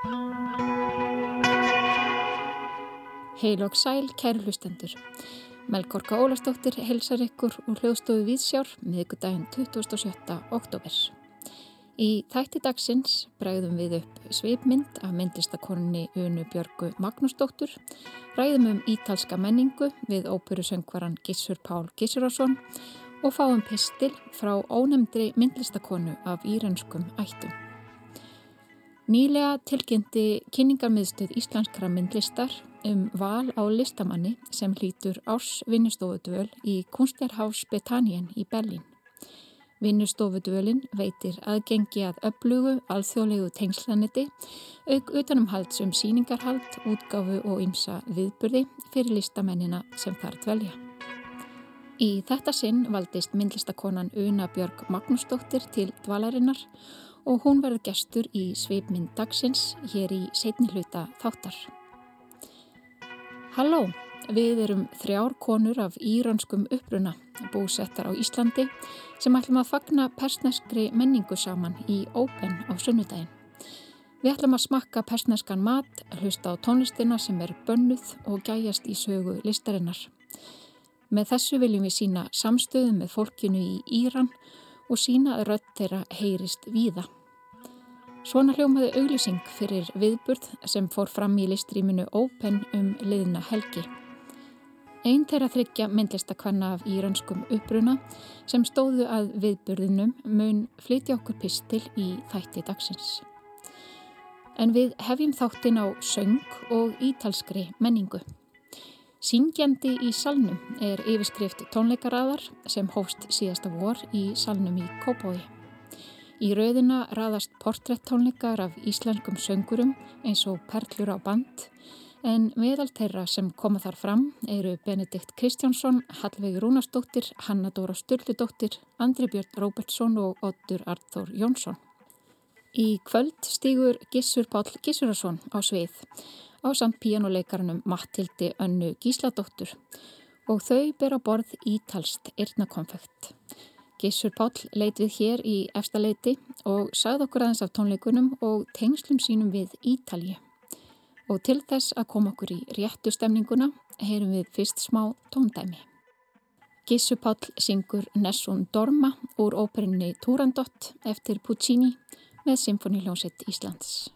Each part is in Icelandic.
Heil og sæl, kæru hlustendur. Melgorka Ólastóttir helsar ykkur úr hljóðstofu Víðsjár miðgudaginn 27. oktober. Í þætti dagsins bregðum við upp sveipmynd af myndlistakoninni Unu Björgu Magnúsdóttur, ræðum um ítalska menningu við óperusöngvaran Gissur Pál Gissurarsson og fáum pistil frá ónemndri myndlistakonu af írenskum ættum. Nýlega tilkynnti kynningarmiðstöð Íslenskra myndlistar um val á listamanni sem hlýtur árs vinnustofudvöl í Kunstlerhaus Betanien í Berlín. Vinnustofudvölin veitir aðgengi að öflugu, alþjóðlegu tengslaniti, auk utanumhalds um síningarhald, útgáfu og ymsa viðburði fyrir listamennina sem þar dvelja. Í þetta sinn valdist myndlistakonan Una Björg Magnúsdóttir til dvalarinnar og hún verði gestur í sveipmynd dagsins hér í setni hluta þáttar. Halló, við erum þrjár konur af íranskum uppruna búsettar á Íslandi sem ætlum að fagna persneskri menningu saman í Open á sunnudagin. Við ætlum að smakka persneskan mat, hlusta á tónlistina sem er bönnuð og gæjast í sögu listarinnar. Með þessu viljum við sína samstöðum með fólkinu í Íran og sína að rödd þeirra heyrist víða. Svona hljómaði auglýsing fyrir viðburð sem fór fram í listrýminu Open um liðna helgi. Einn þeirra þryggja myndlistakvanna af íranskum uppruna sem stóðu að viðburðinum mun flytja okkur pistil í þætti dagsins. En við hefjum þáttinn á söng og ítalskri menningu. Syngjandi í salnum er yfirskrift tónleikaraðar sem hóst síðasta vor í salnum í Kópói. Í rauðina raðast portréttónleikar af íslenskum söngurum eins og perlur á band en meðal þeirra sem koma þar fram eru Benedikt Kristjánsson, Hallveig Rúnastóttir, Hanna Dóra Sturldudóttir, Andri Björn Róbertsson og Ottur Arþór Jónsson. Í kvöld stýgur Gissur Pál Gissurarsson á svið á samt píjánuleikarnum Mattildi Önnu Gísladóttur og þau ber á borð ítalst yrnakonfekt. Gissur Páll leit við hér í efstaleiti og sagði okkur aðeins af tónleikunum og tengslum sínum við Ítalji. Og til þess að koma okkur í réttu stemninguna heyrum við fyrst smá tóndæmi. Gissur Páll syngur Nessun Dorma úr óperinni Turandot eftir Puccini með Symfóniljónsett Íslands.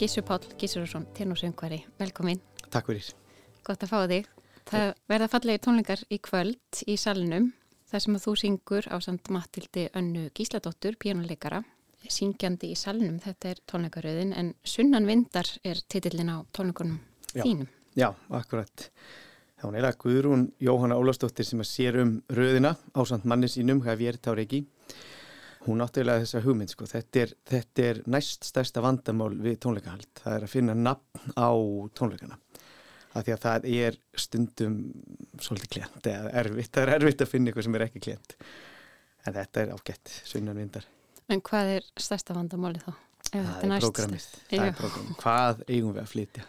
Gísur Pál Gísurarsson, tennorsöngvari, velkomin. Takk fyrir. Gott að fá þig. Það verða fallegi tónlingar í kvöld í salnum, þar sem að þú syngur á samt Matildi Önnu Gísladóttur, pjánuleikara, syngjandi í salnum, þetta er tónleikaröðin, en Sunnan Vindar er titillin á tónleikunum þínum. Já, akkurat. Það er eða Guðrún Jóhanna Ólastóttir sem að sér um röðina á samt manni sínum, þá reiki hún áttuðilega þessa hugmynd sko. þetta, er, þetta er næst stærsta vandamál við tónleikahald, það er að finna nafn á tónleikana af því að það er stundum svolítið klient, eða erfitt það er erfitt að finna eitthvað sem er ekki klient en þetta er ágætt, sunnan vindar En hvað er stærsta vandamáli þá? Það er prógramið, það er prógramið. Hvað eigum við að flytja?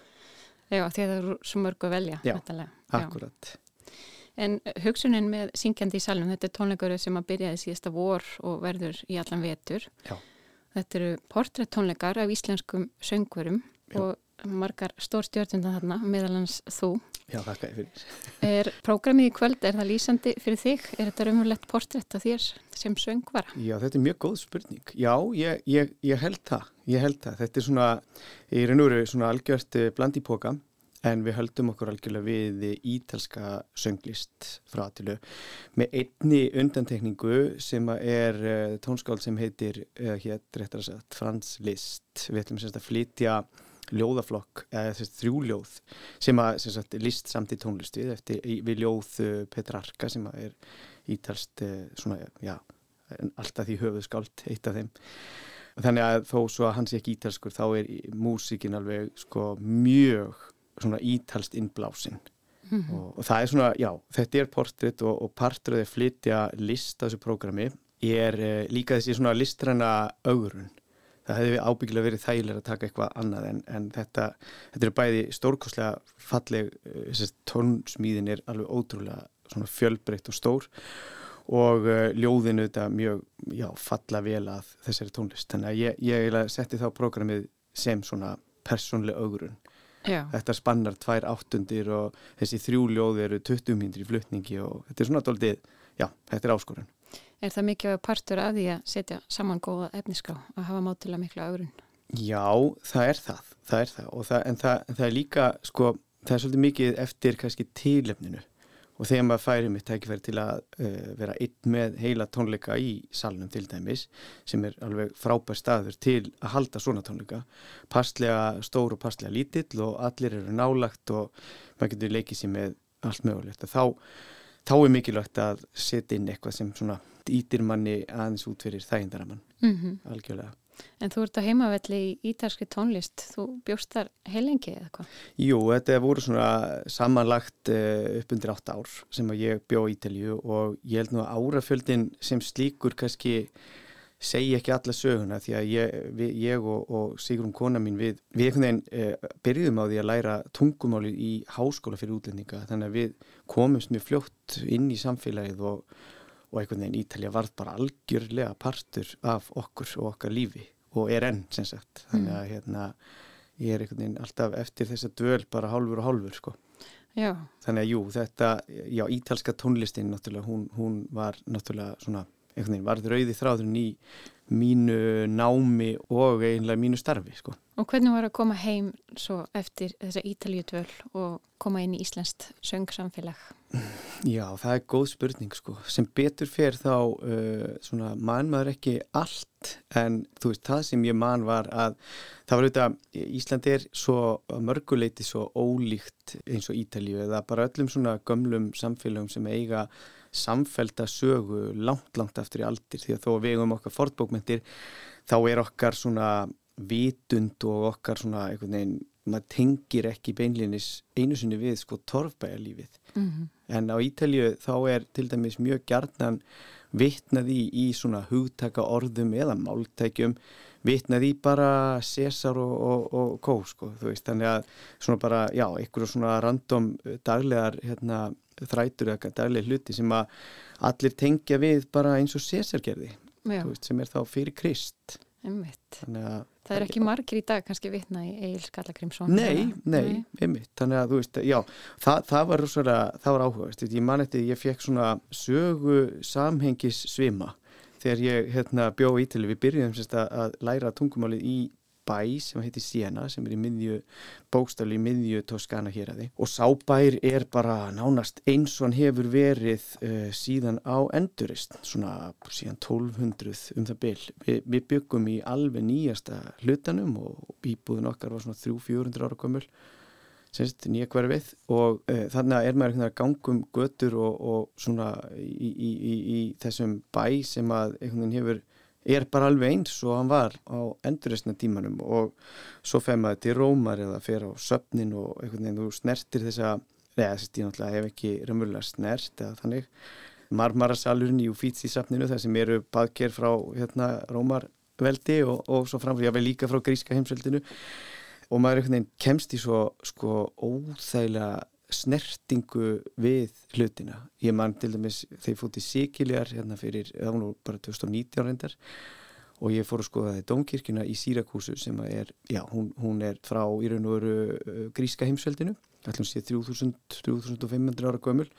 Já, því að það eru svo mörgu að velja. Já, akkurat. En hugsunin með syngjandi í salum, þetta er tónleikur sem að byrjaði síðasta vor og verður í allan vetur. Já. Þetta eru portrættónleikar af íslenskum söngverum og margar stór stjórnundan þarna, meðalans þú. Já, þakka ég fyrir. Er prógramið í kvöld, er það lýsandi fyrir þig? Er þetta raunverulegt portrætt af þér sem söngvara? Já, þetta er mjög góð spurning. Já, ég, ég, ég held það. Ég held það. Þetta er svona, í raun og veru svona algjört eh, blandípoka en við höldum okkur algjörlega við ítalska sönglist frá aðtilu með einni undantekningu sem er uh, tónskáld sem heitir, uh, hér réttar að segja, Frans Liszt. Við ætlum semst að flytja ljóðaflokk, eða þess þrjúljóð sem að sem sagt, list samt í tónlistið eftir við ljóð uh, Petrarka sem er ítalst svona, já, alltaf því höfuðskáld eitt af þeim þannig að þó svo að hans er ekki ítalskur þá er músikin alveg sko mjög svona ítalst innblásin mm -hmm. og, og það er svona, já, þetta er portrétt og, og að flytja list á þessu prógrami er uh, líka þessi svona listræna augurun það hefði ábyggilega verið þægilega að taka eitthvað annað en, en þetta, þetta er bæði stórkoslega falleg uh, tónsmíðin er alveg ótrúlega fjölbreytt og stór og uh, ljóðinu þetta mjög já, falla vel að þessari tónlist. Þannig að ég, ég setti þá prógramið sem svona persónlega augurun Já. Þetta spannar tvær áttundir og þessi þrjú ljóði eru 20 myndir í flutningi og þetta er svona doldið, já, þetta er áskorun. Er það mikið partur að því að setja saman góða efniská að hafa mátilega miklu aðurinn? Já, það er það, það er það. það en það, það er líka, sko, það er svolítið mikið eftir kannski tílefninu og þegar maður færi mitt tækifæri til að uh, vera einn með heila tónleika í salnum til dæmis sem er alveg frábær staður til að halda svona tónleika passlega stór og passlega lítill og allir eru nálagt og maður getur leikið sér með allt mögulegt þá, þá er mikilvægt að setja inn eitthvað sem svona ítir manni aðeins út fyrir þægindaramann mm -hmm. algjörlega En þú ert á heimavelli í ítalski tónlist, þú bjóst þar heilengi eða hvað? Jú, þetta voru svona samanlagt uh, upp undir 8 ár sem ég bjó í Ítalju og ég held nú að áraföldin sem slíkur kannski segi ekki alla söguna því að ég, við, ég og, og Sigrun kona mín við, við einhvern veginn uh, byrjuðum á því að læra tungumáli í háskóla fyrir útlendinga þannig að við komumst mjög fljótt inn í samfélagið og og einhvern veginn Ítalja varð bara algjörlega partur af okkur og okkar lífi og er enn sem sagt þannig að mm. hérna ég er einhvern veginn alltaf eftir þess að döl bara hálfur og hálfur sko já. þannig að jú þetta, já ítalska tónlistin náttúrulega hún, hún var náttúrulega svona einhvern veginn varð rauði þráðurinn í mínu námi og einlega mínu starfi sko Og hvernig var að koma heim svo eftir þessa Ítaljutvöl og koma inn í Íslandst söngsamfélag? Já, það er góð spurning sko. Sem betur fer þá uh, svona mann maður ekki allt en þú veist, það sem ég mann var að það var auðvitað, Ísland er svo mörguleiti svo ólíkt eins og Ítalju eða bara öllum svona gömlum samfélagum sem eiga samfælda sögu langt, langt aftur í aldir því að þó við um okkar fortbókmentir þá er okkar svona vitund og okkar svona einhvern veginn, maður tengir ekki beinlinis einu sinni við sko torfbæjarlífið mm -hmm. en á Ítalju þá er til dæmis mjög gjarnan vitnaði í svona hugtaka orðum eða máltækjum vitnaði bara César og, og, og Kó sko, þú veist, þannig að svona bara, já, einhverju svona random daglegar hérna, þrætur eða dagleg hluti sem að allir tengja við bara eins og César gerði, veist, sem er þá fyrir Krist. Þannig að Það er ekki margir í dag kannski vitna í Egil Skallagrimsson Nei, nei, einmitt. Þannig að þú veist, já, það, það var rosalega, það var áhugast Ég man eftir, ég fekk svona sögu samhengis svima þegar ég hérna, bjó í Ítali, við byrjum sérst, að læra tungumálið í bæ sem heitir Siena sem er í miðju, bókstafli í miðju Toskana hér að þið og sábær er bara nánast eins og hann hefur verið uh, síðan á endurist svona síðan 1200 um það byll. Vi, við byggum í alveg nýjasta hlutanum og bíbúðin okkar var svona 300-400 ára komul semst nýja hverfið og uh, þannig er maður gangum götur og, og svona í, í, í, í þessum bæ sem að einhvern veginn hefur er bara alveg eins og hann var á endurreysna tímanum og svo fer maður til rómar eða fer á söpnin og einhvern veginn þú snertir þessa eða þess að ég náttúrulega hef ekki raunverulega snert eða þannig marmarasalurinn í Uffizi-safninu þar sem eru baðker frá hérna, Rómarveldi og, og svo framfyrir, jável líka frá gríska heimsveldinu og maður einhvern veginn kemst í svo sko óþægilega snertingu við hlutina. Ég man til dæmis þegar ég fótt í Sikiljar hérna fyrir, það var nú bara 2019 reyndar og ég fór að skoða það í Dómkirkuna í Sýrakúsu sem er, já, hún, hún er frá í raun og veru uh, gríska heimsveldinu, ætlum sé 3000-3500 ára gömul.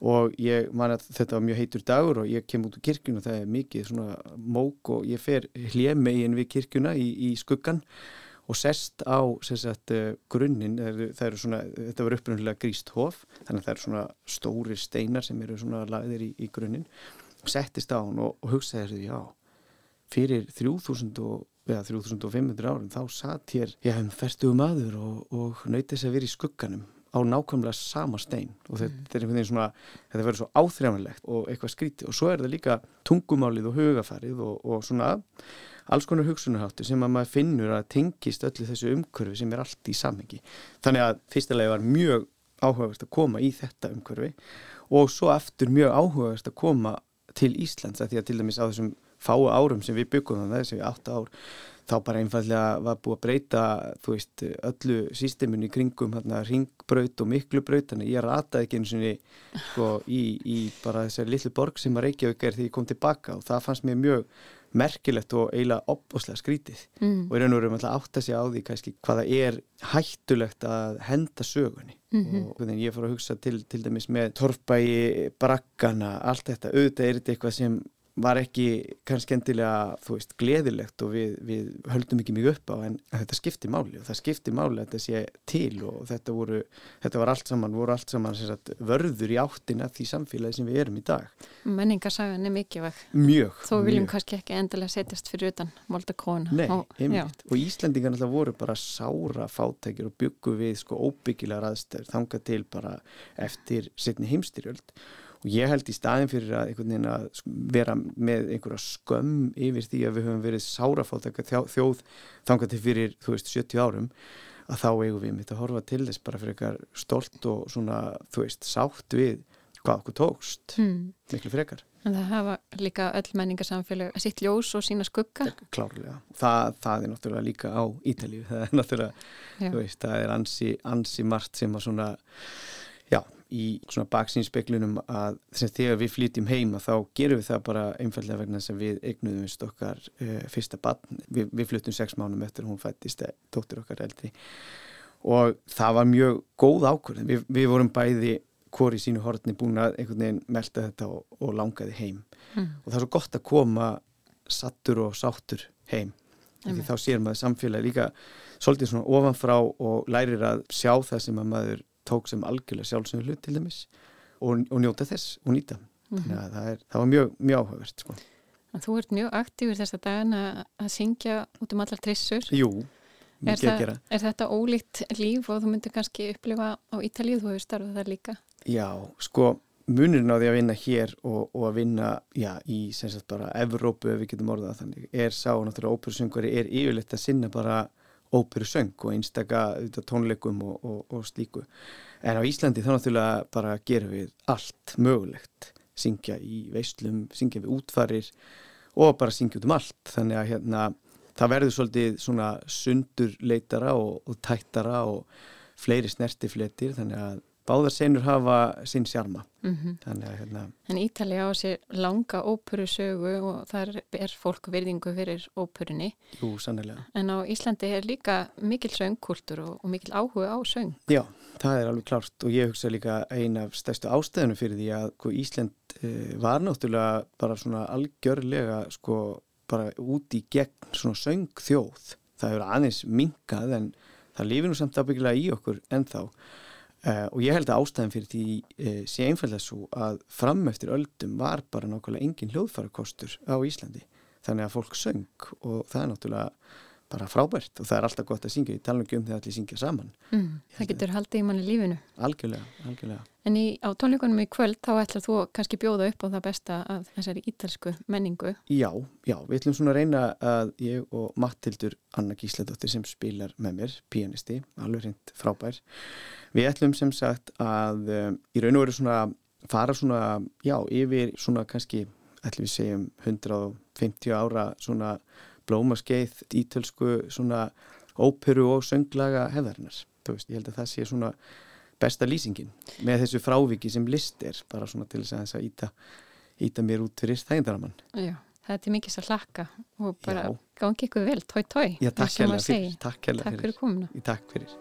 Og ég man að þetta var mjög heitur dagur og ég kem út úr kirkuna það er mikið svona mók og ég fer hljemegin við kirkuna í, í skuggan og sest á sagt, uh, grunninn, það eru svona, þetta var upprunnulega gríst hof, þannig að það eru svona stóri steinar sem eru svona lagðir í, í grunninn, settist á hann og, og hugsaði, já, fyrir 3000 og, eða 3500 árum þá satt hér, já, um ferstuðu maður og, og nöytið þess að vera í skugganum á nákvæmlega sama stein. Og þetta mm. er einhvern veginn svona, þetta verður svo áþrjámanlegt og eitthvað skrítið. Og svo er það líka tungumálið og hugafarið og, og svona alls konar hugsunarháttu sem að maður finnur að tengist öllu þessu umkörfi sem er allt í samhengi. Þannig að fyrstulega var mjög áhugavert að koma í þetta umkörfi og svo aftur mjög áhugavert að koma til Íslands að því að til dæmis á þessum fáu árum sem við byggum þannig þessi átta ár þá bara einfallega var búið að breyta þú veist öllu sístemunni kringum hérna ringbraut og miklubraut þannig ég rataði ekki eins og sko, í, í bara þessari litlu borg sem að Reykjavík er því ég kom tilbaka og það fannst mér mjög merkilegt og eiginlega opboslega skrítið mm. og í raun og veru maður átt að segja á því kannski hvaða er hættulegt að henda sögunni mm -hmm. og þannig ég fór að hugsa til, til dæmis með torfbæi, brakkana, allt þetta auðvitað er þetta eitthvað sem var ekki kannski endilega, þú veist, gleðilegt og við, við höldum ekki mikið upp á en þetta skipti máli og það skipti máli að þetta sé til og þetta voru þetta var allt saman, voru allt saman sagt, vörður í áttina því samfélagi sem við erum í dag. Menningarsagan er mikið vekk. Mjög. Þó viljum mjög. kannski ekki endilega setjast fyrir utan Volta Kona. Nei, heimilt. Og Íslandingar alltaf voru bara sára fátækir og byggu við sko óbyggilega raðstæður þanga til bara eftir setni heimstyrjöld og ég held í staðin fyrir að, að vera með einhverja skömm yfir því að við höfum verið sárafátt þjóð þangat til fyrir veist, 70 árum að þá eigum við mitt að horfa til þess bara fyrir eitthvað stolt og svona þú veist sátt við hvað okkur tókst. Hmm. miklu frekar. En það hafa líka öll menningarsamfélag sitt ljós og sína skugga. Klárlega, það, það er náttúrulega líka á Ítalíu. Það er náttúrulega veist, það er ansi, ansi margt sem að svona í svona baksínspeklunum að að þegar við flytjum heima þá gerum við það bara einfallega vegna að við eignuðumst okkar uh, fyrsta barn. Vi, við flyttum sex mánum eftir hún fættist tóttur okkar eldri og það var mjög góð ákvörðin. Vi, við vorum bæði hvori sínu hortni búin að einhvern veginn melda þetta og, og langaði heim mm. og það er svo gott að koma sattur og sáttur heim. Því þá sér maður samfélagi líka svolítið svona ofanfrá og lærir að sjá það sem að maður tók sem algjörlega sjálfsögur hlut til dæmis og, og njóta þess og nýta mm -hmm. þannig að það, er, það var mjög, mjög áhugavert sko. Þú ert mjög aktífur þess að dagina að syngja út um allar trissur Jú, mikið að gera Er þetta ólíkt líf og þú myndir kannski upplifa á Ítalíð, þú hefur starfað þar líka Já, sko munurinn á því að vinna hér og, og að vinna já, í sem sagt bara Evrópu ef við getum orðað þannig er sá náttúrulega óperusöngari er yfirleitt að sinna bara óperu söng og einstaka tónleikum og, og, og slíku. En á Íslandi þá náttúrulega bara gerum við allt mögulegt. Syngja í veislum, syngja við útfarir og bara syngja út um allt. Þannig að hérna það verður svolítið svona sundurleitara og, og tættara og fleiri snertifletir. Þannig að báðar senur hafa sinn sjarma. Mm -hmm. þannig að hérna En Ítali á sér langa óperusögu og þar er fólk verðingu fyrir óperunni. Jú, sannilega En á Íslandi er líka mikil söngkultur og, og mikil áhuga á söng. Já, það er alveg klart og ég hugsa líka eina af stærstu ástæðinu fyrir því að sko, Ísland eh, var náttúrulega bara svona algjörlega sko bara út í gegn svona söngþjóð. Það hefur aðeins minkað en það lifir nú samt ábyggilega í okkur ennþá Uh, og ég held að ástæðin fyrir því uh, sé einfallega svo að fram eftir öldum var bara nákvæmlega engin hljóðfærakostur á Íslandi. Þannig að fólk söng og það er náttúrulega bara frábært og það er alltaf gott að syngja, ég tala ekki um þegar allir syngja saman. Mm, Það getur haldið í manni lífinu. Algjörlega, algjörlega. En í, á tónleikunum í kvöld þá ætlar þú kannski bjóða upp á það besta af þessari ítalsku menningu. Já, já, við ætlum svona að reyna að ég og Mattildur Anna Gísladóttir sem spilar með mér, pianisti alveg hreint frábær. Við ætlum sem sagt að um, í raun og veru svona fara svona, já, yfir svona kannski, ætlum við segjum 150 ára svona blómaskeið ítölsku svona óperu og sönglaga hefðarinnar. Þú veist, ég held að það sé svona besta lýsingin með þessu fráviki sem list er bara svona til þess að íta, íta mér út fyrir þægindaramann. Já, það er til mikið að hlakka og bara gangi ykkur vel, tói tói. Já, takk hella fyrir. Takk, fyrir. takk fyrir komuna. Takk fyrir.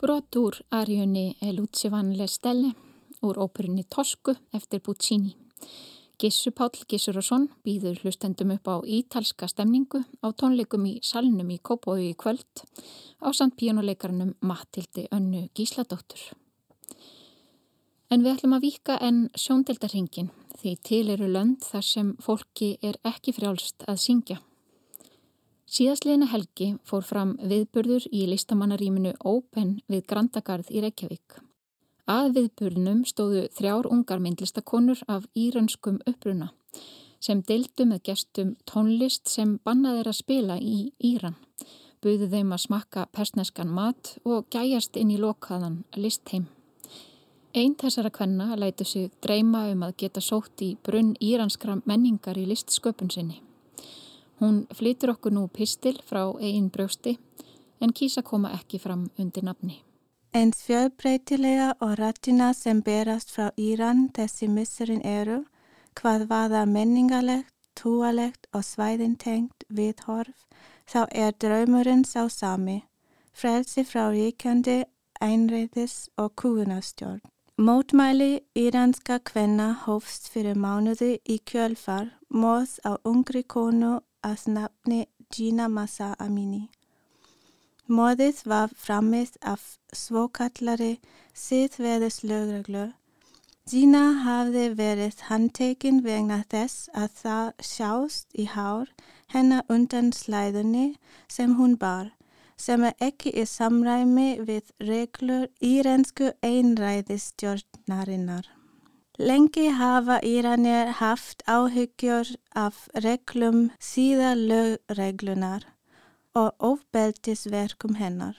Brot úr Arjunni Lucivan Lestelle úr óperunni Tosku eftir Puccini. Gissu Páll Gissurosson býður hlustendum upp á ítalska stemningu á tónleikum í salnum í Kópói í kvöld á samt píjónuleikarnum Matildi Önnu Gísladóttur. En við ætlum að vika en sjóndeldarhingin því til eru lönd þar sem fólki er ekki frjálst að syngja. Síðastliðina helgi fór fram viðburður í listamannaríminu Open við Grandagarð í Reykjavík. Að viðburðnum stóðu þrjár ungar myndlistakonur af írönskum uppruna sem deildu með gestum tónlist sem bannaði að spila í Íran. Buðu þeim að smakka persneskan mat og gæjast inn í lokaðan listheim. Einn þessara kvenna lætu sig dreyma um að geta sótt í brunn íranskra menningar í listsköpun sinni. Hún flytur okkur nú pistil frá eigin brjósti en kýsa koma ekki fram undir nafni. Eins fjölbreytilega og rættina sem berast frá Íran þessi missurinn eru hvað vaða menningalegt, túalegt og svæðintengt við horf þá er draumurinn sá sami, frelsi frá ríkjandi, einreiðis og kúunastjórn. Mótmæli íranska kvenna hófst fyrir mánuði í kjölfar, móðs á ungri konu að nafni Gina Massa Amini. Móðið var framist af svokallari siðveðislögreglu. Gina hafði verið handtekinn vegna þess að það sjást í hár hennar undan slæðunni sem hún bar, sem er ekki í samræmi við reglur írensku einræðistjórnarinnar. Lengi hafa Íranir haft áhyggjur af reglum síðalögreglunar og ofbeltisverkum hennar.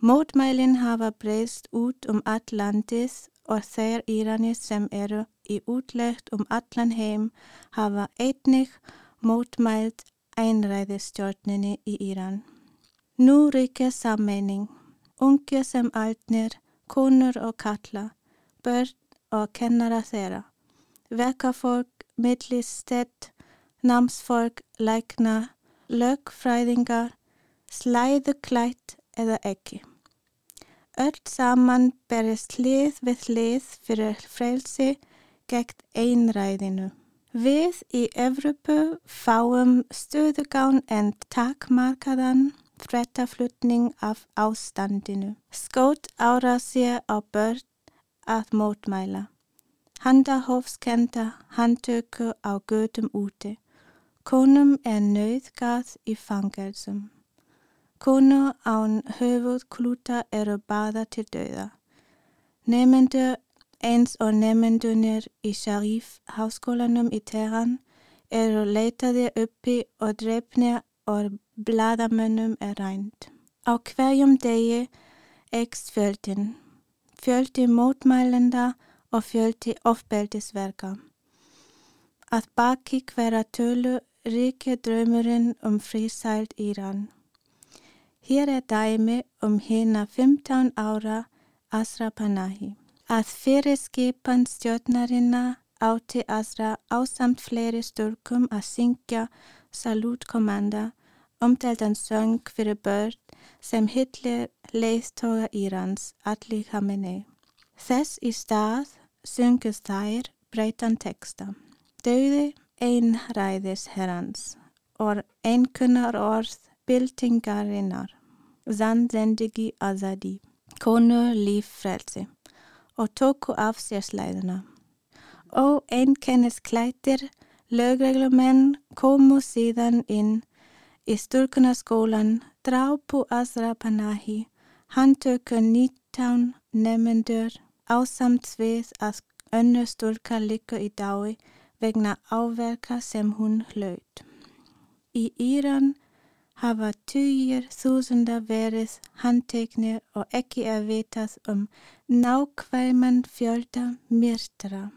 Mótmælinn hafa breyst út um all landið og þeir Íranir sem eru í útlegt um allan heim hafa einnig mótmælt einræðistjórninni í Íran. Nú ríkja sammenning, ungja sem altnir, konur og kalla, börn og kennara þeirra. Verkafólk, millistett, námsfólk, lækna, lögfræðingar, slæðuklætt eða ekki. Öll saman berist hlið við hlið fyrir frelsi gegn einræðinu. Við í Evropu fáum stöðugán en takkmarkaðan frettaflutning af ástandinu. Skót ára sér á börn að mótmæla. Handahófskenda handtöku á gödum úti. Konum er nöðgat í fangelsum. Konu án höfuð klúta eru baða til döða. Nefnendur eins og nefnendunir í Sharif háskólanum í Teheran eru leitaði uppi og drefnir og bladamönnum er rænt. Á hverjum degi ekst fjöldin, fjöldi mótmælenda og fjöldi ofbeldisverka. Að baki hverja tölu ríkja draumurinn um frísælt Íran. Hér er dæmi um hérna 15 ára Asra Panahi. Að fyrir skipan stjórnarinnar átti Asra ásamt fleiri stúrkum að syngja salútkommanda umdeldan söng fyrir börn sem Hitler leiðtoga Írans allir Khamenei. Þess í stað sungust þær breytan teksta. Dauði einræðis herrans og einkunnar orð byltingarinnar, zanzendigi azadi, konu líf frelsi og tóku af sér slæðuna. Og einkennis klættir lögreglumenn komu síðan inn í stúrkunaskólan drápu Azra Panahi, handtöku 19 nefnendur ásamt við að önnu stúrka líka í dái vegna áverka sem hún hlaut. Í Íran hafa týjir þúsunda verið handteknir og ekki er vitað um nákvæman fjölda myrtra.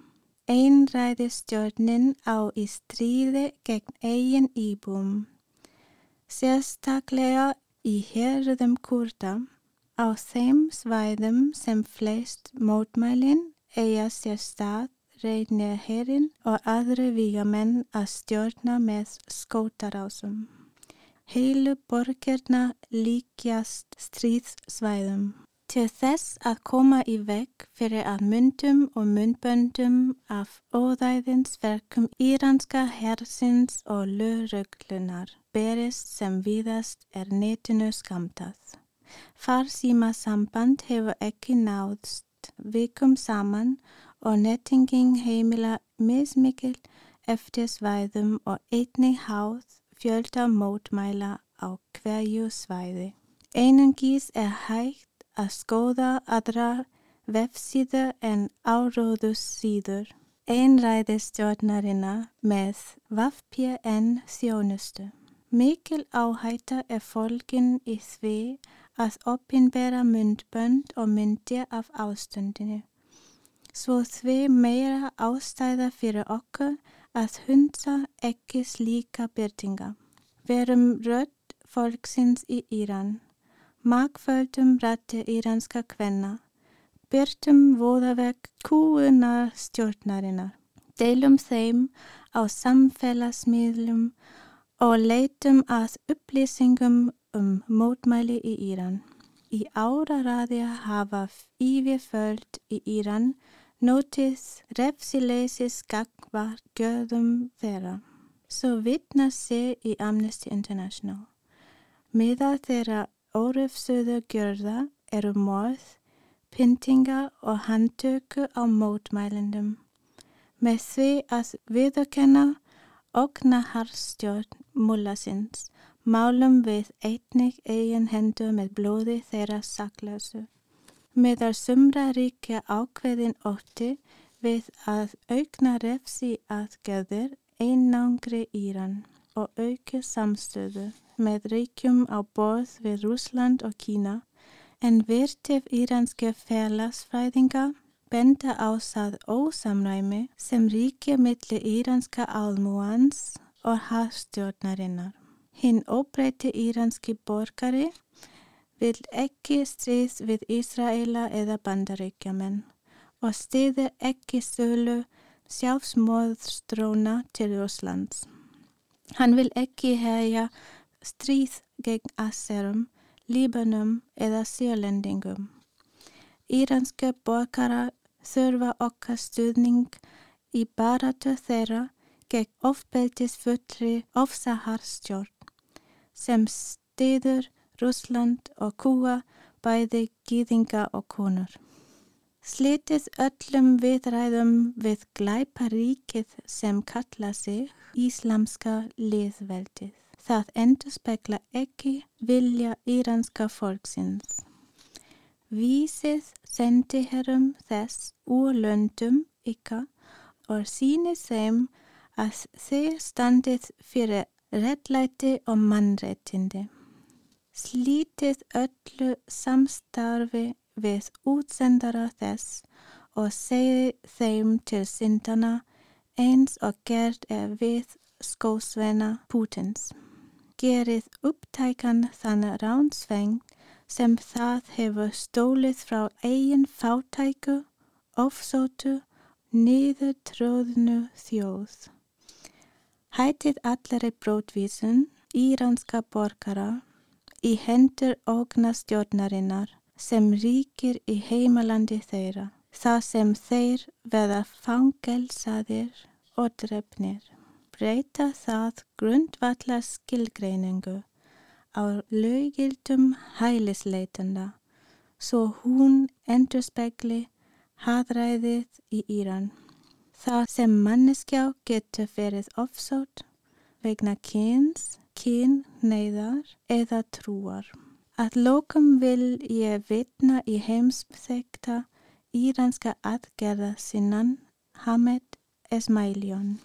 Einræðistjórnin á í stríði gegn eigin íbúm. Sérstaklega í herðum kurda á þeim svæðum sem flest mótmælinn eiga sér stað reynir herrin og aðri vígamenn að stjórna með skótarásum. Heilu borgerna líkjast stríðsvæðum. Til þess að koma í veg fyrir að myndum og myndböndum af óðæðinsverkum íranska hersins og lögreglunar berist sem viðast er netinu skamtað. Farsíma samband hefur ekki náðst vikum saman og nettinging heimila mismikil eftir svæðum og einnig háð fjölda mótmæla á hverju svæði. Einungis er hægt að skoða aðra vefsíður en áróðus síður. Einræðistjórnarina með VPN þjónustu. Mikil áhætta er fólkin í því að opinbera myndbönd og myndir af ástundinu. Svo því meira ástæða fyrir okkur að hunsa ekki slíka byrtinga. Verum rödd fólksins í Íran. Magföldum rætti íranska kvenna. Byrtum voðavegg kúunar stjórnarinnar. Deilum þeim á samfélagsmiðlum og leitum að upplýsingum um mótmæli í Íran. Í áraræðja hafa yfirföld í Íran notið refsileysis gagvar göðum þeirra. Svo vitna sé í Amnesty International. Miða þeirra órefsuðu gjörða eru morð, pyntinga og handtöku á mótmælendum. Með því að viðurkenna okna harstjórn múlasins málum við einnig eigin hendur með blóði þeirra saklausu. Meðar sumra ríkja ákveðin ótti við að aukna refsi aðgerðir einangri Íran og auki samstöðu með ríkjum á borð við Rúsland og Kína en virtif íranske félagsfræðinga benda á það ósamræmi sem ríkja milli íranska álmúans og hafstjórnarinnar. Hinn óbreyti íranski borgari vil ekki stríð við Ísraela eða bandaríkjaman og stiðir ekki sölu sjálfsmóðstróna til Rúslands. Hann vil ekki herja stríð gegn Asserum, Líbanum eða Sýrlendingum. Íranska borgara þurfa okkar stuðning í baratu þeirra gegn ofbeldisfullri ofsaharstjórn sem stiður Rúsland og Kúa bæði gýðinga og konur. Slitið öllum viðræðum við glæparíkið sem kalla sig Íslamska liðveldið. Það endur spekla ekki vilja íranska fólksins. Vísið sendi herrum þess úr löndum ykkar og síni þeim að þeir standið fyrir rettlæti og mannrettindi. Slítið öllu samstarfi við útsendara þess og segi þeim til syndana eins og gerð er við skósveina Pútins. Gerið upptækan þann ránsveng sem það hefur stólið frá eigin fátæku, ofsótu, niður tróðnu þjóð. Hætið allari brótvísun, íranska borgara í hendur ógnastjórnarinnar sem ríkir í heimalandi þeirra, það sem þeir veða fangelsaðir og drefnir. Breyta það grundvallar skilgreiningu á lögildum hælisleitanda svo hún endur spekli haðræðið í Íran. Það sem manneskjá getur verið ofsótt vegna kyns kyn, neyðar eða trúar. Að lókum vil ég vitna í heimsþekta íranska aðgerða sinnan Hamed Esmailion.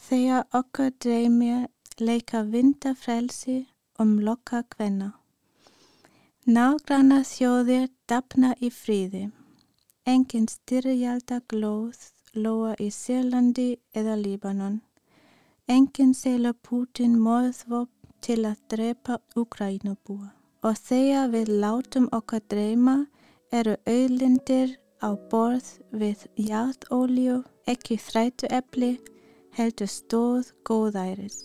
Þegar okkur dreymir leika vindafrelsi um lokka kvenna. Nágranna þjóðir dapna í fríði. Engin styrjalda glóð loa í Sérlandi eða Líbanon. Enginn selur Putin morðvop til að drepa Ukrænubúa. Og þegar við látum okkar dreyma eru auðlindir á borð við hjartólju, ekki þrætu epli, heldur stóð góðæris.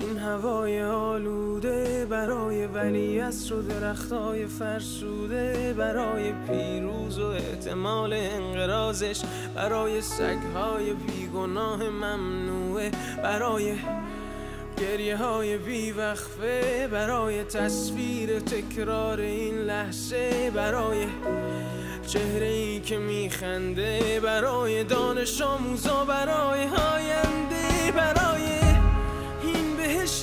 این هوای آلوده برای ولی و درختای فرسوده برای پیروز و احتمال انقرازش برای سگهای بیگناه ممنوعه برای گریه های بیوقفه برای تصویر تکرار این لحظه برای چهره ای که میخنده برای دانش آموزا برای آینده برای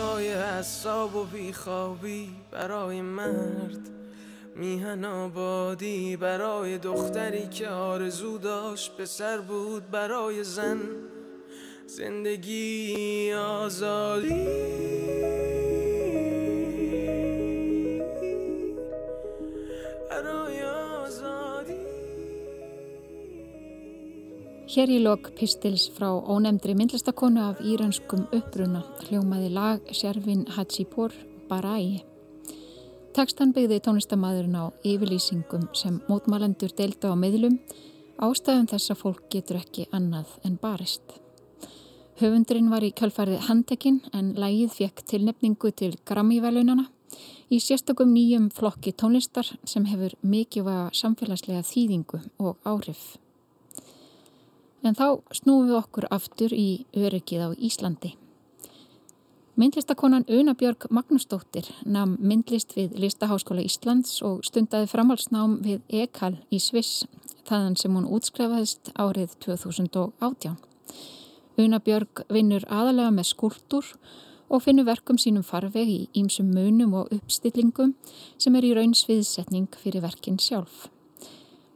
غرصای حساب و بیخوابی برای مرد. میهن آبادی برای دختری که آرزو داشت پسر بود برای زن. زندگی آزادی. Hér í lok pistils frá ónemndri myndlistakonu af íranskum uppruna hljómaði lag Sjervin Hachipur Barai. Tekstan byggði tónlistamæðurinn á yfirlýsingum sem mótmælendur deilda á miðlum ástæðum þess að fólk getur ekki annað en barist. Höfundurinn var í kjálfarið handekinn en lægið fekk tilnefningu til Grammy-velunana í sérstakum nýjum flokki tónlistar sem hefur mikið samfélagslega þýðingu og áhrif. En þá snúum við okkur aftur í öryggið á Íslandi. Myndlistakonan Unabjörg Magnúsdóttir nam myndlist við Listaháskóla Íslands og stundaði framhalsnám við EKAL í Sviss, þaðan sem hún útskrefaðist árið 2018. Una Björg vinnur aðalega með skúltur og finnur verkum sínum farveg í ímsum munum og uppstillingum sem er í raun sviðsetning fyrir verkin sjálf.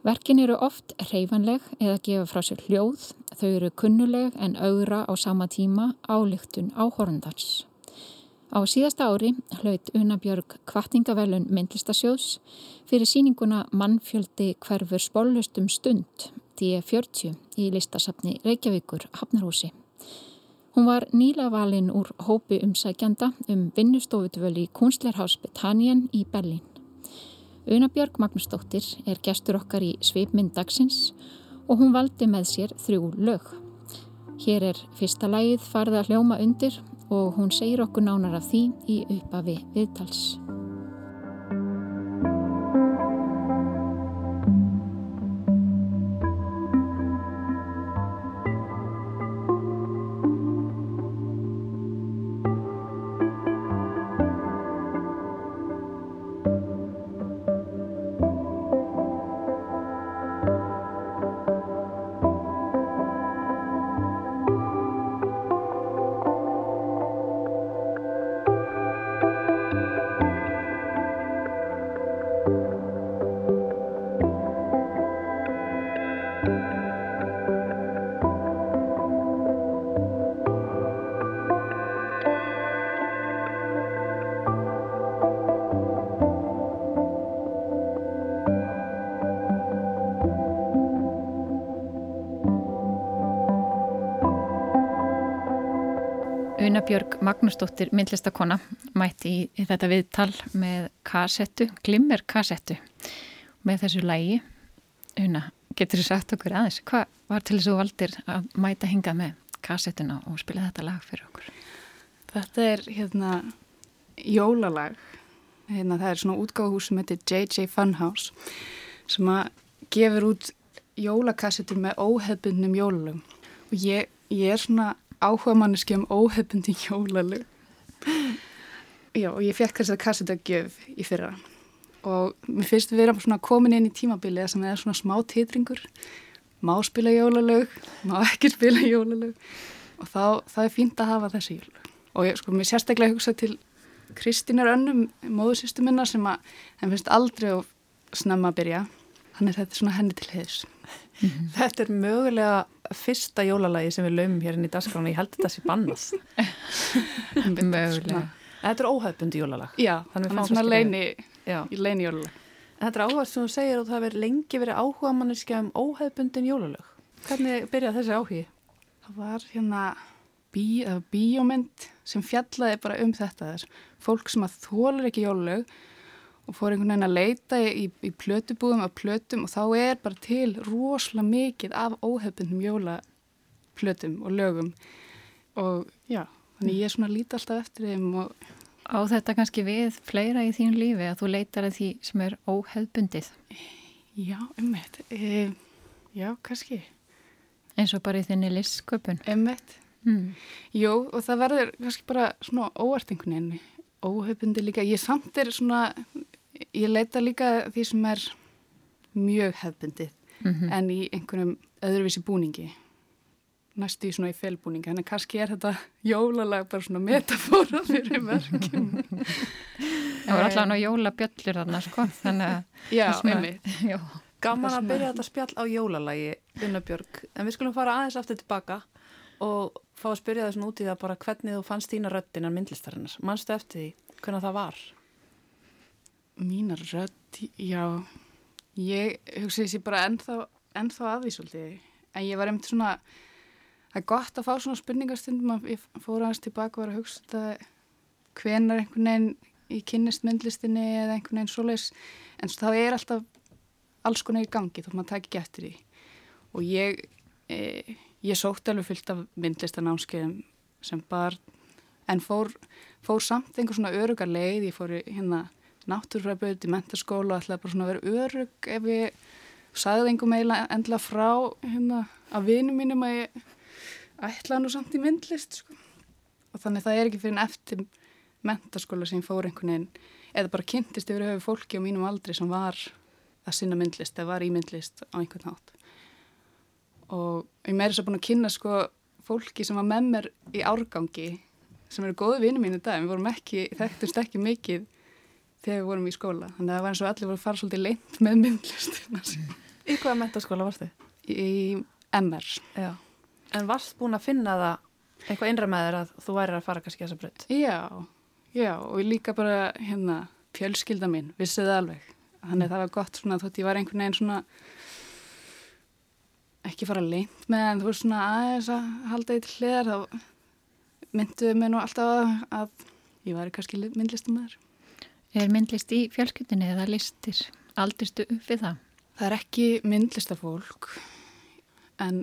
Verkin eru oft reyfanleg eða gefa frá sér hljóð, þau eru kunnuleg en augra á sama tíma álíktun áhorndars. Á síðasta ári hlaut Una Björg kvartningavelun myndlistasjóðs fyrir síninguna Mannfjöldi hverfur spólustum stund, D40 í listasafni Reykjavíkur Hafnarhúsi. Hún var nýla valin úr hópi umsækjanda um vinnustofudvöl í Kunstlerhaus Betanien í Berlín. Una Björg Magnúsdóttir er gestur okkar í Sveipmynd dagsins og hún valdi með sér þrjú lög. Hér er fyrsta lægið farða hljóma undir og hún segir okkur nánar af því í uppafi viðtals. Björg Magnúsdóttir, myndlistakona, mætti í, í þetta viðtal með kassettu, glimmer kassettu með þessu lægi. Una, getur þú sagt okkur aðeins, hvað var til þess að þú valdir að mæta hingað með kassettuna og spila þetta lag fyrir okkur? Þetta er hérna jólalag, hérna, það er svona útgáðhús sem heitir JJ Funhouse sem að gefur út jólakassettur með óhefbundnum jólalögum og ég, ég er svona áhuga manneski um óhefbundi jólalög. Já, og ég fekk þess að kasseta gjöf í fyrra. Og mér finnst við vera svona komin inn í tímabilið sem er svona smá titringur. Má spila jólalög, má ekki spila jólalög. Og þá, þá er fínt að hafa þessi jólalög og ég, sko, mér sérstaklega hugsa til Kristínar önnum, móðursýstu minna sem að henn finnst aldrei að snemma að byrja. Þannig að þetta er svona henni til heiðs mm -hmm. Þetta er mögulega fyrsta jólalagi sem við laumum hérna í dasgránu, ég held þetta sé bannast Mögulega. Þetta er óhæfbundi jólalag. Já, þannig að svona leini, leini jólalag. Þetta er áhæft sem þú segir og það verður lengi verið áhuga manneski um óhæfbundin jólalag. Hvernig byrjaði þessi áhugi? Það var hérna bí, bíómynd sem fjallaði bara um þetta. Þess fólk sem að þólar ekki jólalag og fór einhvern veginn að leita í, í plötubúðum af plötum og þá er bara til rosalega mikið af óhefbundum jólaplötum og lögum og já, þannig ég er svona lítið alltaf eftir þeim og Á þetta kannski við fleira í þín lífi að þú leitar að því sem er óhefbundið? Já, ummitt e, Já, kannski Eins og bara í þinni listsköpun? Ummitt mm. Jó, og það verður kannski bara svona óartinguninni óhefbundi líka, ég samt er svona ég leita líka því sem er mjög hefbundið mm -hmm. en í einhvernum öðruvísi búningi. Næstu í svona í felbúningi. Þannig að kannski er þetta jólalag bara svona metafóra fyrir verkjum Það voru alltaf ná jólabjöllur þarna sko þannig að Já, einmitt Gaman að byrja þetta spjall á jólalagi Unnabjörg, en við skulum fara aðeins aftur tilbaka og fá að spyrja þessum út í það bara hvernig þú fannst þína röttin en myndlistarinnar, mannstu eftir því hvernig það var? Mína rött, já ég hugsa þessi bara ennþá, ennþá að því svolítið. En ég var einmitt svona það er gott að fá svona spurningastundum að ég fór aðeins tilbaka og var að hugsa þetta hvenar einhvern veginn í kynnist myndlistinni eða einhvern veginn svoleis en þá er alltaf alls konar í gangi þó maður takk ekki eftir því. Og ég e, ég sótti alveg fyllt af myndlistanámskeiðum sem barn en fór, fór samt einhver svona örugar leið, ég fór hérna náttúrfræðböð í mentarskóla og ætlaði bara svona að vera örug ef ég sagði einhver meila endla frá hérna að vinum mínum að ég ætlaði nú samt í myndlist sko. og þannig það er ekki fyrir en eftir mentarskóla sem fór einhvern veginn eða bara kynntist yfir höfu fólki á mínum aldri sem var að sinna myndlist eða var í myndlist á einhvern nátt og ég meiri svo búin að kynna sko fólki sem var með mér í árgangi sem eru góðu vinið mínu dag, við vorum ekki, þekktust ekki mikið þegar við vorum í skóla þannig að það var eins og allir voru að fara svolítið leint með myndlistina Í hvaða mentaskóla varst þið? í MR Já. En varst búin að finna það eitthvað innra með þér að þú væri að fara kannski þessa brönd? Já, já og líka bara hérna fjölskylda mín, vissið alveg þannig að það var gott svona þótt ég var einhvern veginn svona ekki fara leint með en þú veist svona aðeins að halda eitt hliðar þá mynduðu mig nú alltaf að ég væri kannski myndlistamæður Er myndlist í fjölskyldinni eða listir? Aldistu upp við það? Það er ekki myndlistafólk en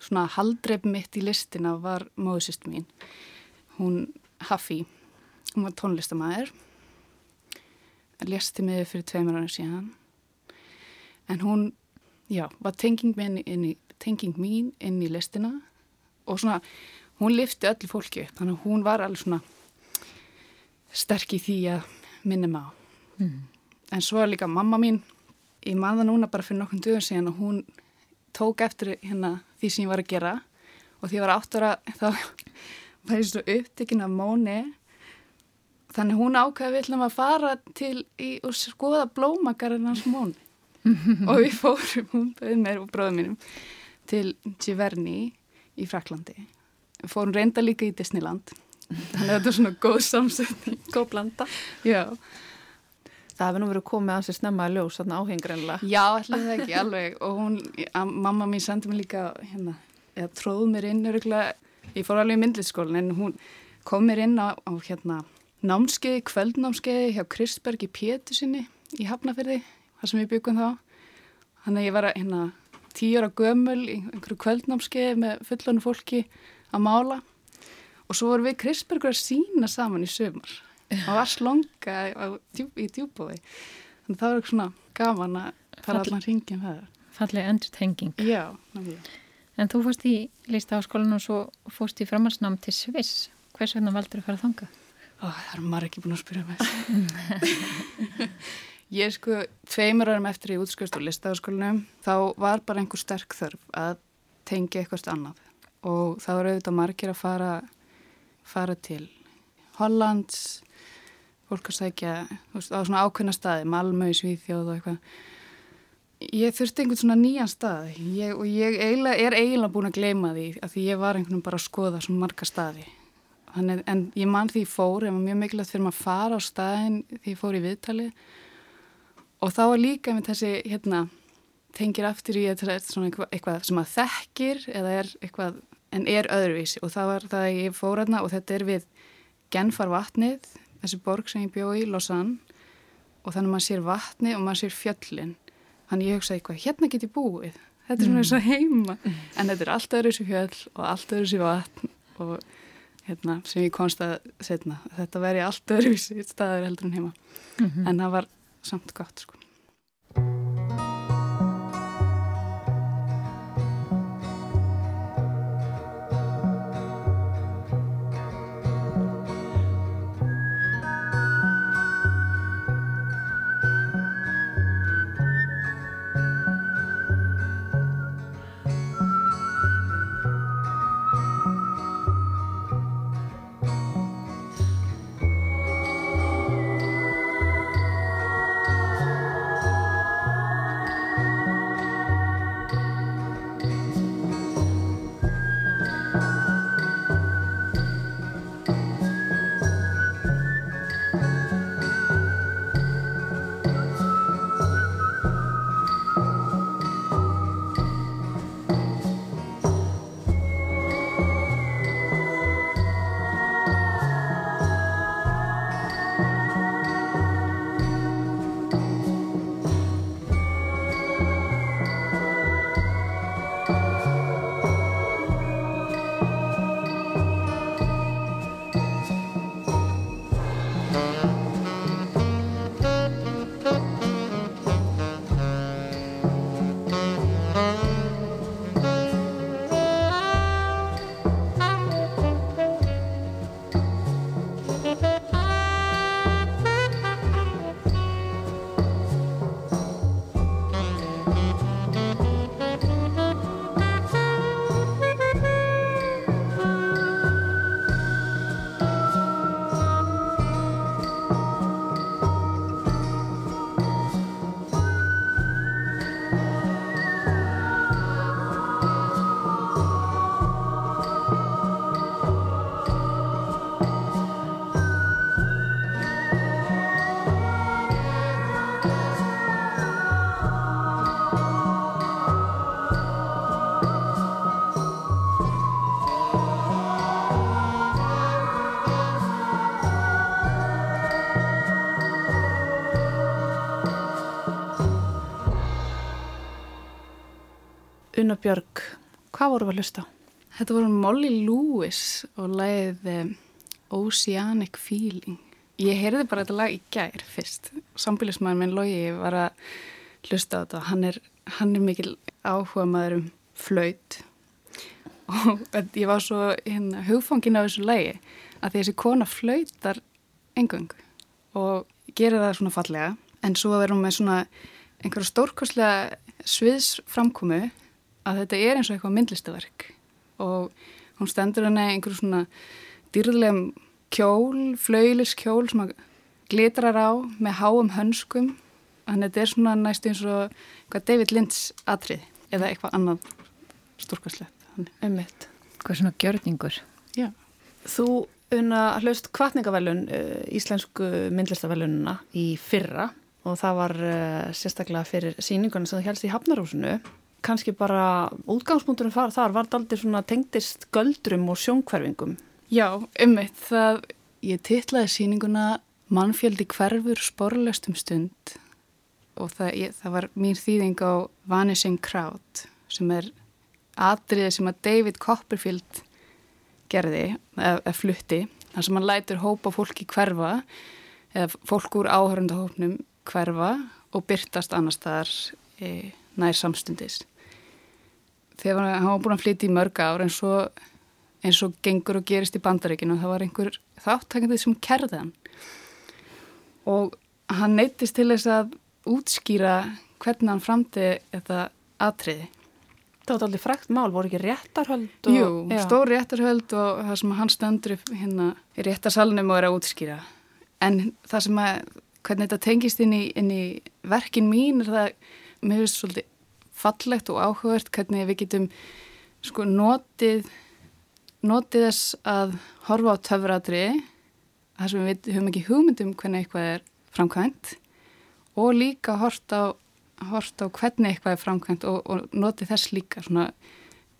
svona haldreip mitt í listina var móðsist mín. Hún Hafi, hún var tónlistamæður, lesti mig fyrir tveimur ára síðan en hún, já, var tenging mín inn í, mín inn í listina og svona, hún lifti öllu fólki upp, þannig að hún var alveg svona sterk í því að minnum á. Mm. En svo er líka mamma mín, ég man það núna bara fyrir nokkrum dögum síðan og hún tók eftir hérna því sem ég var að gera. Og því ég var átt ára þá var ég svo upptekinn af móni. Þannig hún ákveði við ætlum að fara til í, og skoða blómagarinn hans móni. Og við fórum, hún bauð mér og bróðum mínum til Giverny í Fraklandi við fórum reynda líka í Disneyland þannig að þetta er svona góð samsetning góð blanda já Það hefði nú verið komið að sér snemma að ljós, þarna áhengreinlega. Já, allir það ekki, alveg. Og hún, að, mamma mín sendi mér líka, hérna, eða tróð mér inn, öruglega, ég fór alveg í myndliskólinn, en hún kom mér inn á, á hérna, námskeiði, kvöldnámskeiði hjá Kristberg í Pétusinni í Hafnafyrði, þar sem við byggum þá. Þannig að ég var, hérna, tíur á gömul í einhverju kvöldnámskeiði með fullonu fólki að mála. Og svo voru við Kristbergur að sína saman í sömur og var slonga djúp, í djúbói þannig að það var eitthvað svona gaman að fara allan hringin það Fallið endur tenging Já, náttúrulega En þú fórst í listaháskólan og svo fórst í framhansnám til Sviss. Hvers vegna valdur þú að fara að þanga? Ó, það er marg ekki búin að spyrja mig. Ég sko tveimur árum eftir ég útskjöst á listaháskólanum. Þá var bara einhver sterk þörf að tengja eitthvað annað. Og þá eru auðvitað margir að fara fara til Hollands fólk að sækja veist, á svona ákveðna staði, Malmö, Svíþjóð og eitthvað. Ég þurfti einhvern svona nýjan stað ég, og ég eiginlega, er eiginlega búin að gleyma því að því ég var einhvern veginn bara að skoða svona marga staði. Þannig, en ég man því ég fór, ég var mjög mikilvægt fyrir maður að fara á staðin því ég fór í viðtali og þá var líka með þessi, hérna, tengir aftur í er eitthvað, eitthvað sem að þekkir eða er eitthvað, en er öðruvísi. Og það var það að ég fór hérna og þetta er við Genfar vatnið þessi borg sem ég bjóð í, Lausanne. Og þannig að maður sér vatni og maður sér fjöllin. Þannig ég hugsaði eitthvað, hérna get ég búið. Þetta er svona eins og heima. En þetta er allt öðru sér fjöll og allt öðru sér vatn og hérna, sem ég konst að setna þetta veri allt öðru sér staður heldur en heima. Mm -hmm. en það var samt gott sko Una Björg, hvað voru við að hlusta á? Þetta voru Molly Lewis og lagið um, Oceanic Feeling. Ég heyrði bara þetta lag í gær fyrst. Sambilismæðin minn Lógi var að hlusta á þetta. Hann er, hann er mikil áhuga maður um flöyt og ég var svo hérna, hugfangin af þessu lagi að þessi kona flöytar engung og gerir það svona fallega en svo verðum við svona einhverja stórkoslega sviðsframkomu að þetta er eins og eitthvað myndlistaverk og hún stendur hann eða einhverju svona dýrðlegum kjól, flöylis kjól sem að glitrar á með háum hönskum þannig að þetta er svona næstu eins og eitthvað David Lynch atrið eða eitthvað annað stórkoslega Ummitt. Hvað er svona gjörningur? Já. Þú unna hlust kvartningavelun eh, íslensku myndlistavellununa í fyrra og það var uh, sérstaklega fyrir síninguna sem það helst í Hafnarhúsinu. Kanski bara útgangspunkturinn þar, þar var það aldrei svona tengdist göldrum og sjónkverfingum. Já, ummitt. Það, ég tillaði síninguna Mannfjöldi hverfur sporlöstum stund og það, ég, það var mín þýðing á Vanishing Crowd sem er atriði sem að David Copperfield gerði, eða flutti þar sem hann lætur hópa fólki hverfa eða fólk úr áhörndahópnum hverfa og byrtast annar staðar e, nær samstundis þegar hann var búin að flytja í mörg ár eins og, eins og gengur og gerist í bandaríkinu og það var einhver þáttakandið sem kerði hann og hann neytist til þess að útskýra hvernig hann framti þetta atriði Þetta var alveg frækt mál, voru ekki réttarhöld? Og, Jú, já. stór réttarhöld og það sem hann stöndur hérna í réttarsalunum og er að útskýra. En það sem að, hvernig þetta tengist inn í, inn í verkin mín er það, mér finnst svolítið fallegt og áhugavert hvernig við getum sko notið, notið þess að horfa á töfratri, þar sem við höfum ekki hugmyndum hvernig eitthvað er framkvæmt og líka hort á hort á hvernig eitthvað er framkvæmt og, og noti þess líka svona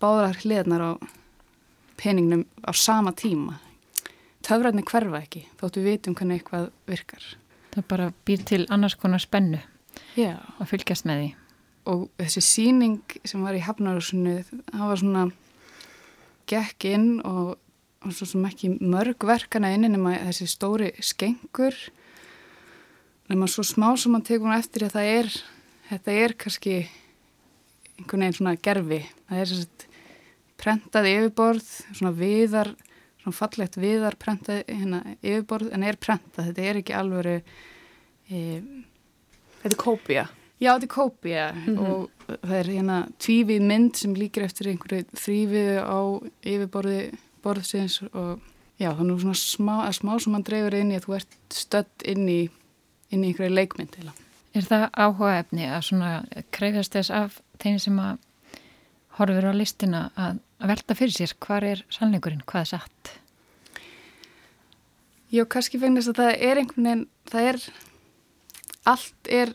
báðar hliðnar á peningnum á sama tíma. Töfræðinni hverfa ekki þóttu við vitum hvernig eitthvað virkar. Það bara býr til annars konar spennu Já. að fylgjast með því. Og þessi síning sem var í Hafnarúsinu, það var svona gekk inn og, og svo sem ekki mörg verkana inn en þessi stóri skengur nema svo smá sem mann tegur eftir að það er þetta er kannski einhvern veginn svona gerfi það er svona prentað yfirborð svona viðar, svona fallegt viðar prentað hérna yfirborð en er prentað, þetta er ekki alveg e, Þetta er kópia Já, þetta er kópia mm -hmm. og það er hérna tvífið mynd sem líkir eftir einhverju þrýfið á yfirborði borðsins og já, þannig svona smá, smá sem mann dreifur inn í að þú ert stödd inn í inn í einhverju leikmynd eða Er það áhuga efni að svona kreyfast þess af þeim sem að horfur á listina að, að velta fyrir sér hvað er sannleikurinn, hvað er satt? Já, kannski fennist að það er einhvern veginn, það er, allt er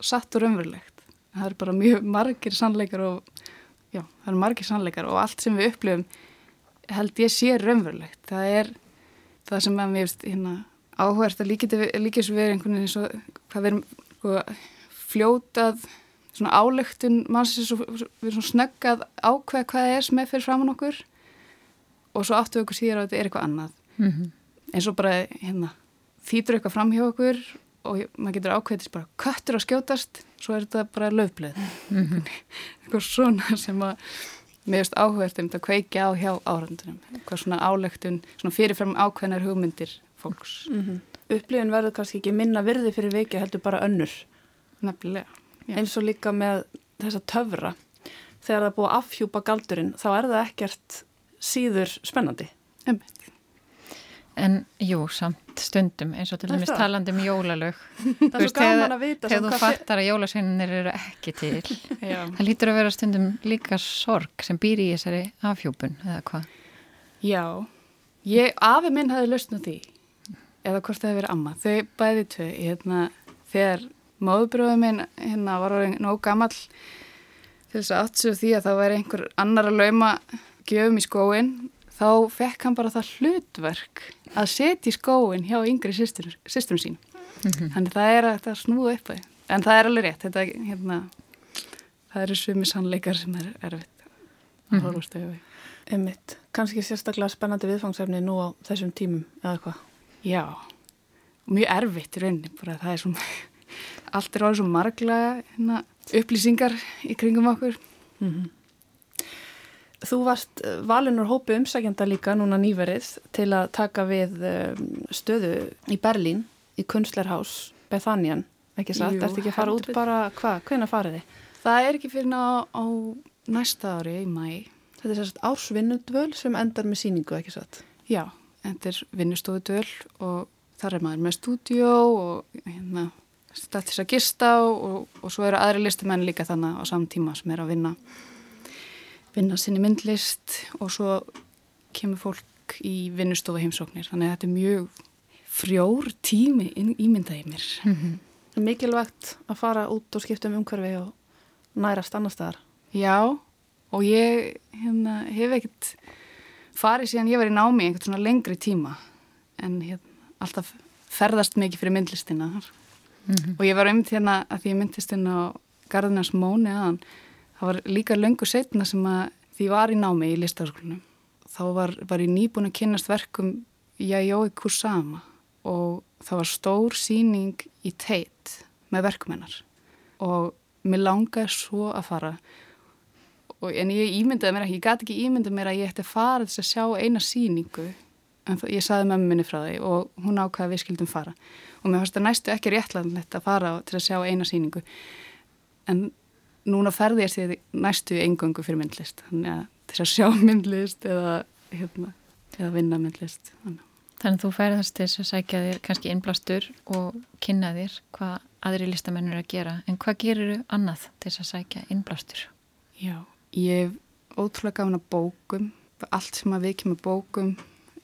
satt og raunverulegt. Það er bara mjög margir sannleikar og, já, það eru margir sannleikar og allt sem við upplifum held ég sé raunverulegt. Það er það sem að mér finnst hérna áhverst að líkis við einhvern veginn eins og hvað við erum sko, fljótað svona álöktun mannsins og við erum svona snöggað ákveð hvað það er sem er fyrir framann okkur og svo áttu okkur síðan að þetta er eitthvað annað mm -hmm. eins og bara hérna þýtur eitthvað fram hjá okkur og maður getur ákveðist bara köttur að skjótast svo er þetta bara löfblöð mm -hmm. eitthvað svona sem að meðast áhugast um þetta kveikja á hjá áhörndunum eitthvað svona álöktun, svona fyrirfram ákveðnar hugmyndir fólks. Mm -hmm upplifin verður kannski ekki minna virði fyrir viki heldur bara önnur. Nefnilega Já. eins og líka með þessa töfra. Þegar það er búið að afhjúpa galdurinn þá er það ekkert síður spennandi. Einmitt. En jú, samt stundum eins og til dæmis talandi um jólalög. Það er svo gaman að vita Þegar þú fattar að jólasveinir eru ekki til. Það lítur að vera stundum líka sorg sem býr í þessari afhjúpun eða hvað? Já, ég, afi minn hafi lausnað því eða hvort það hefur verið amma, þau bæði tvei hérna, þegar móðubröðu minn hérna var orðin nóg gammal til þess að aftsöðu því að það væri einhver annar að lauma gjöfum í skóin þá fekk hann bara það hlutverk að setja í skóin hjá yngri sýsturum sín mm -hmm. þannig það er að snúða upp en það er alveg rétt þetta, hérna, það eru sumi sannleikar sem er erfitt að horfast auðvitað. Einmitt. Kanski sérstaklega spennandi viðfangsefni nú á þessum tímum eða hvað? Já, mjög erfitt í rauninni, bara það er svona, allt er árið svo marglega hérna, upplýsingar í kringum okkur. Mm -hmm. Þú varst eh, valinur hópi umsækjanda líka núna nýverið til að taka við um, stöðu í Berlín í Kunstlerhaus Bethanian, ekki satt? Jú, Ertu ekki að fara út bara, hvað, hvenna farið þið? Það er ekki fyrir ná á næsta ári í mæ. Þetta er sérst ársvinnudvöl sem endar með síningu, ekki satt? Já, þetta er vinnustofudvöl og þar er maður með stúdjó og hérna stað til að gista og, og svo eru aðri listumenn líka þannig á saman tíma sem er að vinna vinna sinni myndlist og svo kemur fólk í vinnustofu heimsóknir þannig að þetta er mjög frjór tími ímyndaði mér mm -hmm. Mikilvægt að fara út og skipta um umhverfi og nærast annar staðar Já og ég hérna, hef ekkert farið síðan ég var í námi einhvern svona lengri tíma en hérna, alltaf ferðast mikið fyrir myndlistina þar Mm -hmm. Og ég var um hérna að því inn á Garðinars Móni aðan. Það var líka löngu setna sem að því var í námi í listafarsklunum. Þá var, var ég nýbúin að kynast verkum Yayoi Kusama og það var stór síning í teit með verkumennar. Og mér langaði svo að fara. Og, en ég ímyndaði mér ekki, ég gæti ekki ímyndaði mér að ég ætti að fara þess að sjá eina síningu. En ég saði með minni frá því og hún ákvaði að við skildum fara og mér fannst það næstu ekki réttlanlegt að fara til að sjá eina síningu en núna ferði ég sér næstu engöngu fyrir myndlist. Þannig að til að sjá myndlist eða, hérna, eða vinna myndlist. Þannig. þannig að þú ferðast til að sækja þér kannski innblastur og kynna þér hvað aðri listamennur að gera. En hvað gerir þú annað til að sækja innblastur? Já, ég hef ótrúlega gafin að bókum. Allt sem að við kemur bókum.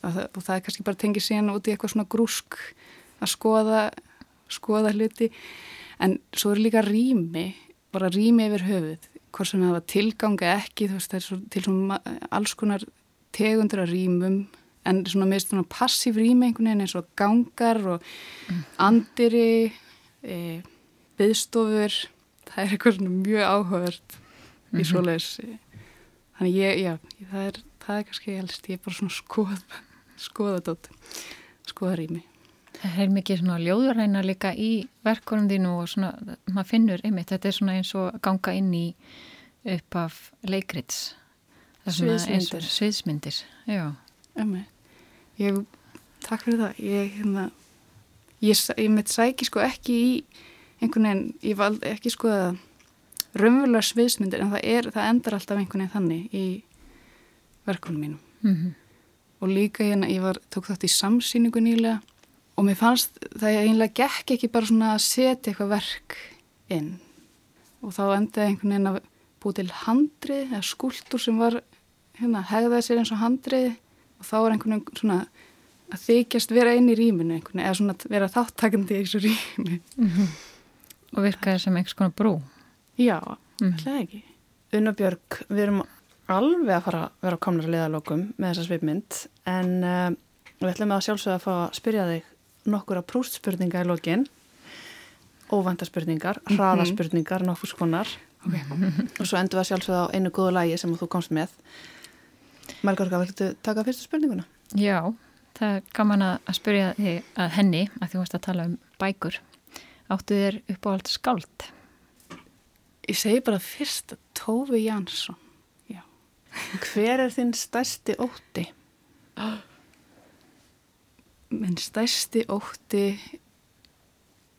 Og það, og það er kannski bara tengið síðan út í eitthvað svona grúsk að skoða, skoða hluti. En svo er líka rými bara rými yfir höfuð hvort sem það var tilgangi ekki þú veist það er svo, til svona alls konar tegundur af rýmum en svona með svona passív rými einhvern veginn eins og gangar og mm. andiri e, byðstofur það er eitthvað svona mjög áhugavert mm -hmm. í mhm. svoleiðis þannig ég, já, það er, það er kannski helst, ég er bara svona skoð skoða dótt, skoða rými Það er mikið svona ljóðuræna líka í verkunum þínu og svona, maður finnur einmitt, þetta er svona eins og ganga inn í upp af leikrits. Sviðsmyndir. Sviðsmyndir, já. Emi, ég, takk fyrir það, ég, hérna, ég, ég mitt sæki sko ekki í einhvern veginn, ég valdi ekki sko að raunverulega sviðsmyndir, en það er, það endar alltaf einhvern veginn þannig í verkunum mínum. Mm -hmm. Og líka hérna, ég var, tók þátt í samsýningu nýlega og mér fannst það einlega gekk ekki bara svona að setja eitthvað verk inn. Og þá endaði einhvern veginn að búið til handrið eða skúltur sem var hérna, hegðaði sér eins og handrið. Og þá var einhvern veginn svona að þykjast vera inn í rýminu einhvern veginn eða svona að vera þáttakandi í þessu rými mm -hmm. og virkaði sem einhvers konar brú. Já, mm. hlæði ekki. Unnabjörg, við erum alveg að fara að vera á komnar liðalokum með þessa svipmynd en uh, við ætlum að sjálfsögða að fá að spyrja þig nokkura prústspurninga í lokin óvandarspurningar, mhm. hraðaspurningar nokkur skonar okay. og svo endur við að sjálfsögða á einu góðu lægi sem þú komst með Margarga, viltu taka fyrstu spurninguna? Já, það er gaman að spyrja þig að henni að þú varst að tala um bækur áttu þér upp á allt skáld? Ég segi bara fyrst Tófi Jansson Já. Hver er þinn stærsti ótti? minn stærsti ótti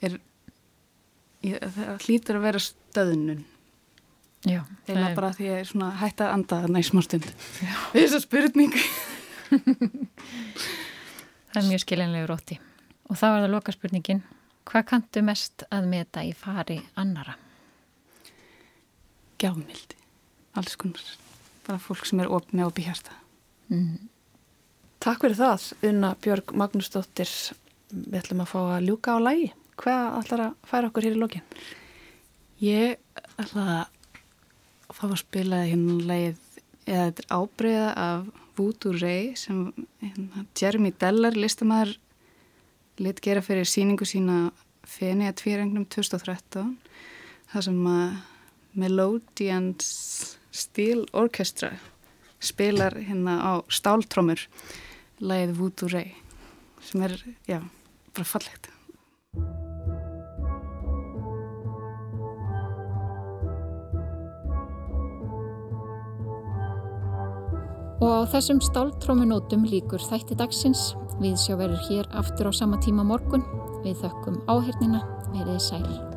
er ég, það hlýtur að vera stöðnun. Já, eða er... bara því að ég er svona hægt að anda næsmá stund þess að spurning Það er mjög skiljanlegur ótti. Og þá er það loka spurningin hvað kanntu mest að meta í fari annara? Gjámildi alls konar, bara fólk sem er op með opið hérsta mm. Takk fyrir það, Unna Björg Magnúsdóttir. Við ætlum að fá að ljúka á lægi. Hvað ætlar að færa okkur hér í lókin? Ég ætla að fá að spila hérna lægið eða þetta er ábreyða af Voodoo Ray sem hérna, Jeremy Deller, listamæður, lit gera fyrir síningu sína Feni að tvírengnum 2013. Það sem að Melodians Steel Orchestra spilar hérna á stáltrómur lægið Voodoo Ray sem er, já, bara fallegt Og á þessum stáltrómunótum líkur þætti dagsins. Við sjá verður hér aftur á sama tíma morgun. Við þökkum áhernina. Verðið sæl.